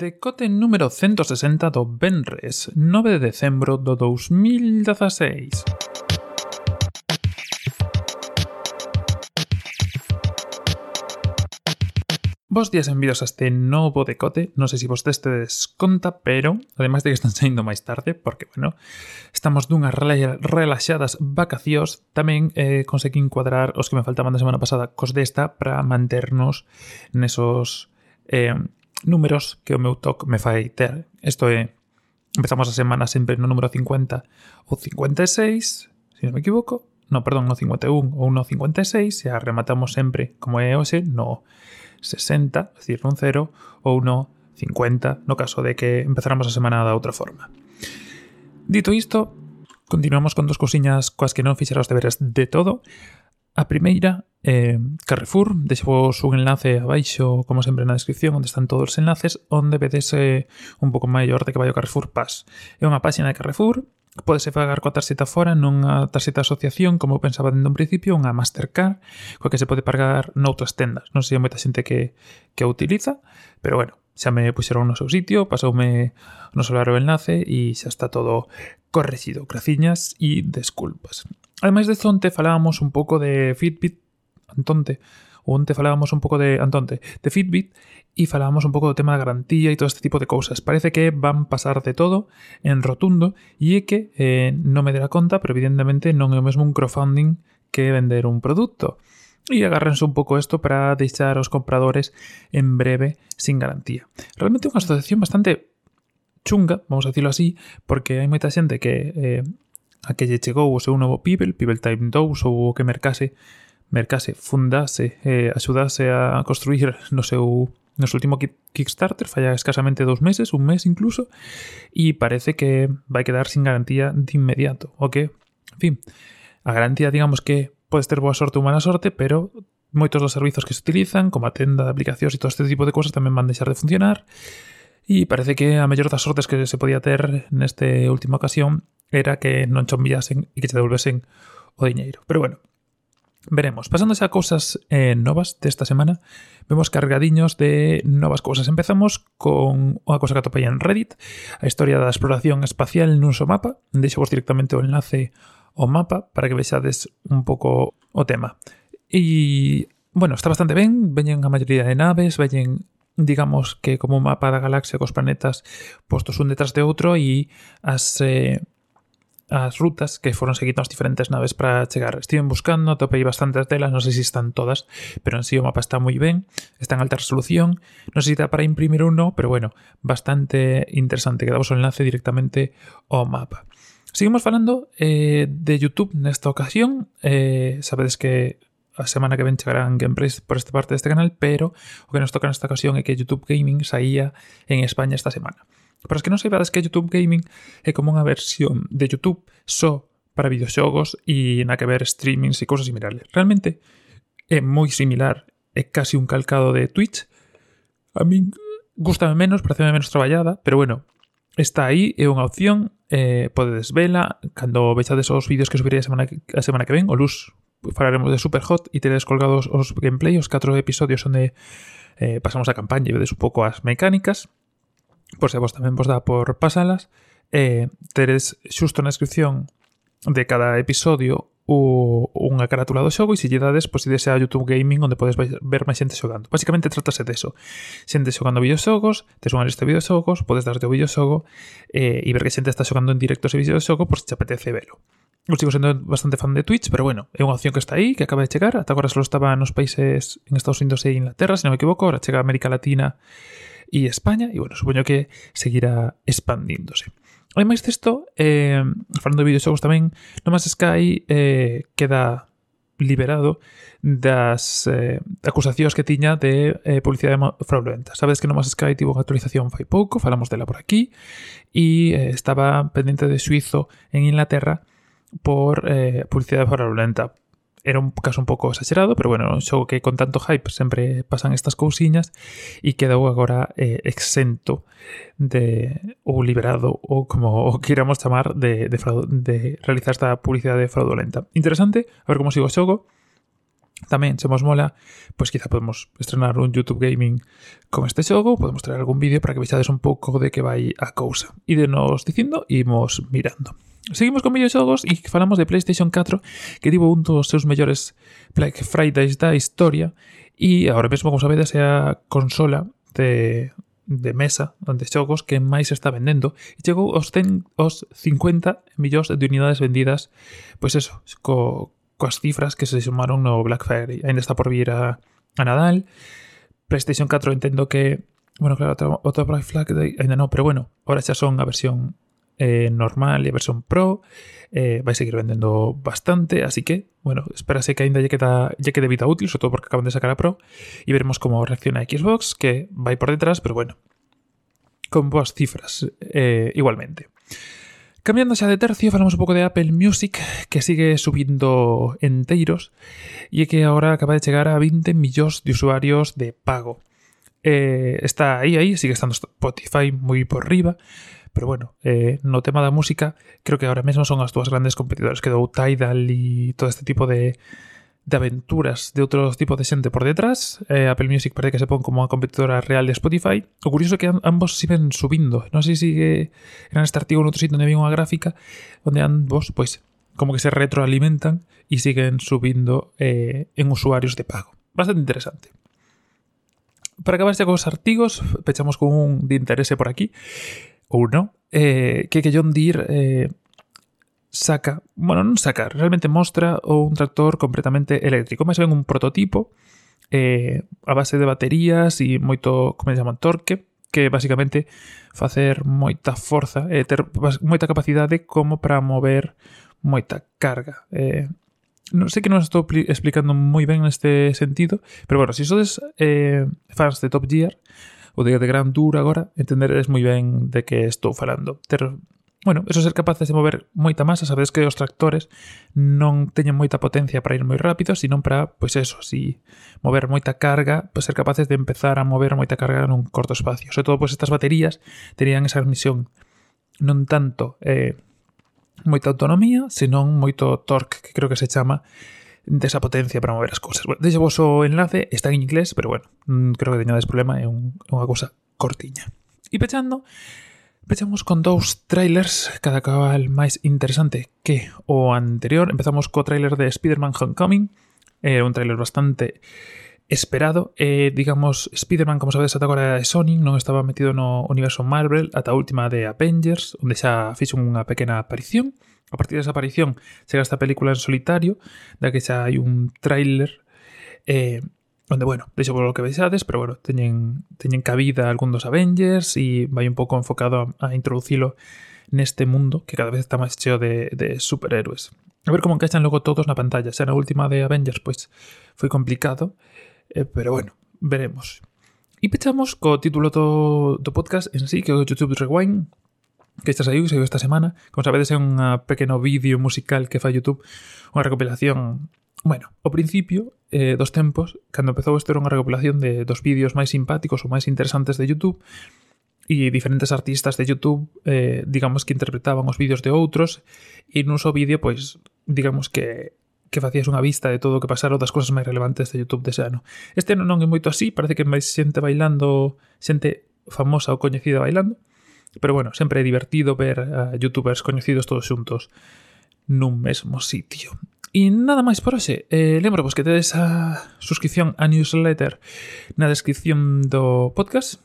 Decote número 160 do Benres, 9 de decembro do 2016. Vos días envidos a este novo decote, non sei se vos te desconta, pero, ademais de que están saindo máis tarde, porque, bueno, estamos dunhas relaxadas vacacións, tamén eh, consegui encuadrar os que me faltaban da semana pasada cos desta para manternos nesos eh, números que o meu TOC me fai ter. Isto é, empezamos a semana sempre no número 50 ou 56, se non me equivoco, no, perdón, no 51 ou no 56, e rematamos sempre, como é hoxe, no 60, é dicir, un 0, ou no 50, no caso de que empezáramos a semana da outra forma. Dito isto, continuamos con dos cousiñas coas que non fixera os deberes de todo. A primeira eh, Carrefour, deixovos un enlace abaixo, como sempre na descripción, onde están todos os enlaces, onde vedes eh, un pouco maior de que vai o Carrefour Pass. É unha páxina de Carrefour, podese pagar coa tarxeta fora, non a tarxeta asociación, como pensaba dende un principio, unha Mastercard, coa que se pode pagar noutras tendas. Non sei moita xente que, que a utiliza, pero bueno, xa me puxeron no seu sitio, pasoume no solar o enlace e xa está todo corregido. Graciñas e desculpas. Ademais de zonte falábamos un pouco de Fitbit Antonte, onte falábamos un pouco de Antonte, de Fitbit e falábamos un pouco do tema da garantía e todo este tipo de cousas. Parece que van pasar de todo en rotundo e é que eh, non me dera conta, pero evidentemente non é o un crowdfunding que vender un produto. E agárrense un pouco isto para deixar os compradores en breve sin garantía. Realmente unha asociación bastante chunga, vamos a decirlo así, porque hai moita xente que eh, a que lle chegou o seu novo Pibel, Pibel Time 2 ou o que mercase, mercase, fundase, eh, axudase a construir no seu no seu último Kickstarter, falla escasamente dous meses, un mes incluso, e parece que vai quedar sin garantía de inmediato, o que, en fin, a garantía digamos que podes ter boa sorte ou mala sorte, pero moitos dos servizos que se utilizan, como a tenda de aplicacións e todo este tipo de cosas, tamén van deixar de funcionar, e parece que a mellor das sortes que se podía ter neste última ocasión era que non chombiasen e que che devolvesen o diñeiro. Pero bueno, Veremos. Pasándose a cousas eh, novas desta semana, vemos cargadiños de novas cousas. Empezamos con unha cousa que atopei en Reddit, a historia da exploración espacial nun so mapa. Deixo vos directamente o enlace ao mapa para que vexades un pouco o tema. E, bueno, está bastante ben, veñen a maioría de naves, veñen digamos que como un mapa da galaxia cos planetas postos un detrás de outro e as eh, as rutas que foron seguindo as diferentes naves para chegar. Estiven buscando, topei bastantes delas, non sei se están todas, pero en sí o mapa está moi ben, está en alta resolución, non se dá para imprimir uno, pero bueno, bastante interesante, que damos o enlace directamente ao mapa. Seguimos falando eh, de YouTube nesta ocasión, eh, que a semana que ven chegarán gameplays por esta parte deste canal, pero o que nos toca nesta ocasión é que YouTube Gaming saía en España esta semana. Para os que non saibades que YouTube Gaming é como unha versión de YouTube só para videoxogos e na que ver streamings e cousas similares. Realmente é moi similar, é casi un calcado de Twitch. A min gustame menos, pareceme menos traballada, pero bueno, está aí, é unha opción, eh, podedes vela, cando vexades os vídeos que subirei a semana que, a semana que ven, o luz falaremos de Superhot e tedes colgados os gameplay, os catro episodios onde eh, pasamos a campaña e vedes un pouco as mecánicas pois a vos tamén vos dá por pasalas. Eh, teres xusto na descripción de cada episodio o unha carátula do xogo e se lle dades, pois ides a YouTube Gaming onde podes ver máis xente xogando. Básicamente trátase deso. Xente xogando videoxogos, tes unha lista de videoxogos, podes darte o videoxogo eh, e ver que xente está xogando en directo ese videoxogo por se te apetece velo. Eu sigo sendo bastante fan de Twitch, pero bueno, é unha opción que está aí, que acaba de chegar. Ata agora só estaba nos países en Estados Unidos e Inglaterra, se non me equivoco, agora chega a América Latina e España, e bueno, supoño que seguirá expandíndose. Ademais desto, eh, falando de videoxogos tamén, No Man's Sky eh, queda liberado das eh, acusacións que tiña de eh, publicidade fraudulenta. Sabedes que No Man's Sky tivo unha actualización fai pouco, falamos dela por aquí, e eh, estaba pendente de suizo en Inglaterra por eh, publicidade fraudulenta era un caso un pouco exagerado, pero bueno, un xogo que con tanto hype sempre pasan estas cousiñas e quedou agora eh, exento de ou liberado ou como o queiramos de, de, de realizar esta publicidade fraudulenta. Interesante, a ver como sigo o xogo. Tamén, se vos mola, pois quizá podemos estrenar un YouTube Gaming con este xogo, podemos traer algún vídeo para que vexades un pouco de que vai a cousa. E de nos dicindo, imos mirando. Seguimos con videoxogos e falamos de PlayStation 4 que tivo un dos seus mellores Black Fridays da historia. E agora mesmo, como sabedes, é a consola de, de mesa de xogos que máis está vendendo. E chegou aos, 100, aos 50 millóns de unidades vendidas pois eso, co, coas cifras que se sumaron no Black Friday. Ainda está por vir a, a Nadal. PlayStation 4 entendo que bueno, claro, outra Black Friday ainda non, pero bueno, ahora xa son a versión eh, normal a versión Pro. Eh, vai seguir vendendo bastante, así que, bueno, espérase que ainda lle queda, quede vida útil, sobre todo porque acaban de sacar a Pro, e veremos como reacciona Xbox, que vai por detrás, pero bueno, con boas cifras eh, igualmente. Cambiando xa de tercio, falamos un pouco de Apple Music, que sigue subindo enteiros, e que agora acaba de chegar a 20 millóns de usuarios de pago. Eh, está aí, aí, sigue estando Spotify moi por riba, pero bueno, eh, no tema da música, creo que ahora mesmo son as dúas grandes competidoras, que dou Tidal e todo este tipo de, de aventuras de outro tipo de xente por detrás. Eh, Apple Music parece que se pon como a competidora real de Spotify. O curioso é que ambos siguen subindo. Non sei se sigue era este artigo outro sitio onde había unha gráfica onde ambos, pois, como que se retroalimentan e siguen subindo eh, en usuarios de pago. Bastante interesante. Para acabar xa cos artigos, pechamos con un de interese por aquí, ou non, eh, que que John Deere eh, saca, bueno, non saca, realmente mostra un tractor completamente eléctrico, máis ben un prototipo eh, a base de baterías e moito, como se llaman, torque, que basicamente facer moita forza e eh, ter moita capacidade como para mover moita carga. Eh, non sei que non estou explicando moi ben neste sentido, pero bueno, se si sodes eh, fans de Top Gear, o de, de Grand Tour agora, entenderedes moi ben de que estou falando. Ter, bueno, eso ser capaces de mover moita masa, sabedes que os tractores non teñen moita potencia para ir moi rápido, sino para, pois eso, si mover moita carga, pois ser capaces de empezar a mover moita carga nun corto espacio. Sobre todo, pois estas baterías terían esa admisión non tanto eh, moita autonomía, senón moito torque, que creo que se chama, desa potencia para mover as cousas. Bueno, deixo vos o enlace, está en inglés, pero bueno, mm, creo que teñades problema, é un, unha cousa cortiña. E pechando, Empezamos con dous trailers, cada cabal máis interesante que o anterior. Empezamos co trailer de Spider-Man Homecoming, eh, un trailer bastante esperado. Eh, digamos, Spider-Man, como sabedes, ata agora é Sony, non estaba metido no universo Marvel ata a última de Avengers, onde xa fixo unha pequena aparición. A partir desa aparición chega esta película en solitario, da que xa hai un tráiler eh, onde, bueno, deixo polo que vexades, pero, bueno, teñen, teñen cabida algún dos Avengers e vai un pouco enfocado a, a introducilo neste mundo que cada vez está máis cheo de, de superhéroes. A ver como encaixan logo todos na pantalla. Xa na última de Avengers, pois, foi complicado, Eh, pero bueno, veremos. E pechamos co título do, do podcast en sí, que é o YouTube Rewind, que esta saiu, saiu esta semana. Como sabedes, é un pequeno vídeo musical que fai YouTube, unha recopilación... Bueno, ao principio eh, dos tempos, cando empezou isto era unha recopilación de dos vídeos máis simpáticos ou máis interesantes de YouTube, e diferentes artistas de YouTube, eh, digamos que interpretaban os vídeos de outros, e nun só vídeo, pois, digamos que que facías unha vista de todo o que pasara ou das cousas máis relevantes de YouTube dese ano. Este ano non é moito así, parece que máis xente bailando, xente famosa ou coñecida bailando, pero bueno, sempre é divertido ver a youtubers coñecidos todos xuntos nun mesmo sitio. E nada máis por hoxe. Eh, lembro vos que tedes a suscripción a newsletter na descripción do podcast,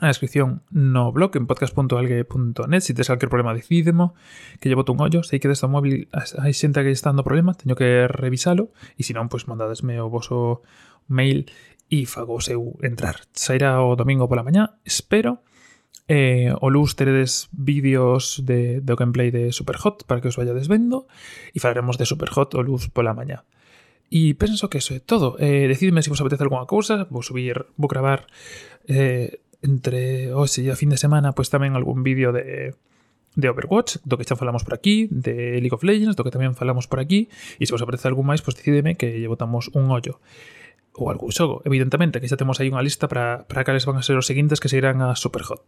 a descripción no blog en podcast.algue.net se si tes calquer problema decídemo que lle boto un ollo, sei que desta móvil hai xente que está dando problema, teño que revisalo. E se non, pois mandadesme o voso mail e fago seu entrar. Sairá o domingo pola mañá espero. Eh, o luz teredes vídeos de, do gameplay de Superhot para que os vayades vendo. E falaremos de Superhot o luz pola mañá. E penso que eso é todo. Eh, decidme se vos apetece alguna cousa, vou subir, vou gravar eh, entre hoxe e a fin de semana pois tamén algún vídeo de de Overwatch, do que xa falamos por aquí, de League of Legends, do que tamén falamos por aquí, e se vos aparece algún máis, pois decideme que lle botamos un ollo ou algún xogo, evidentemente, que xa temos aí unha lista para, para cales van a ser os seguintes que se irán a Superhot.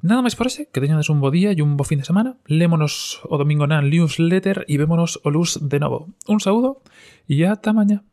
Nada máis por ese, que teñades un bo día e un bo fin de semana. Lémonos o domingo na newsletter e vémonos o luz de novo. Un saúdo e ata mañá.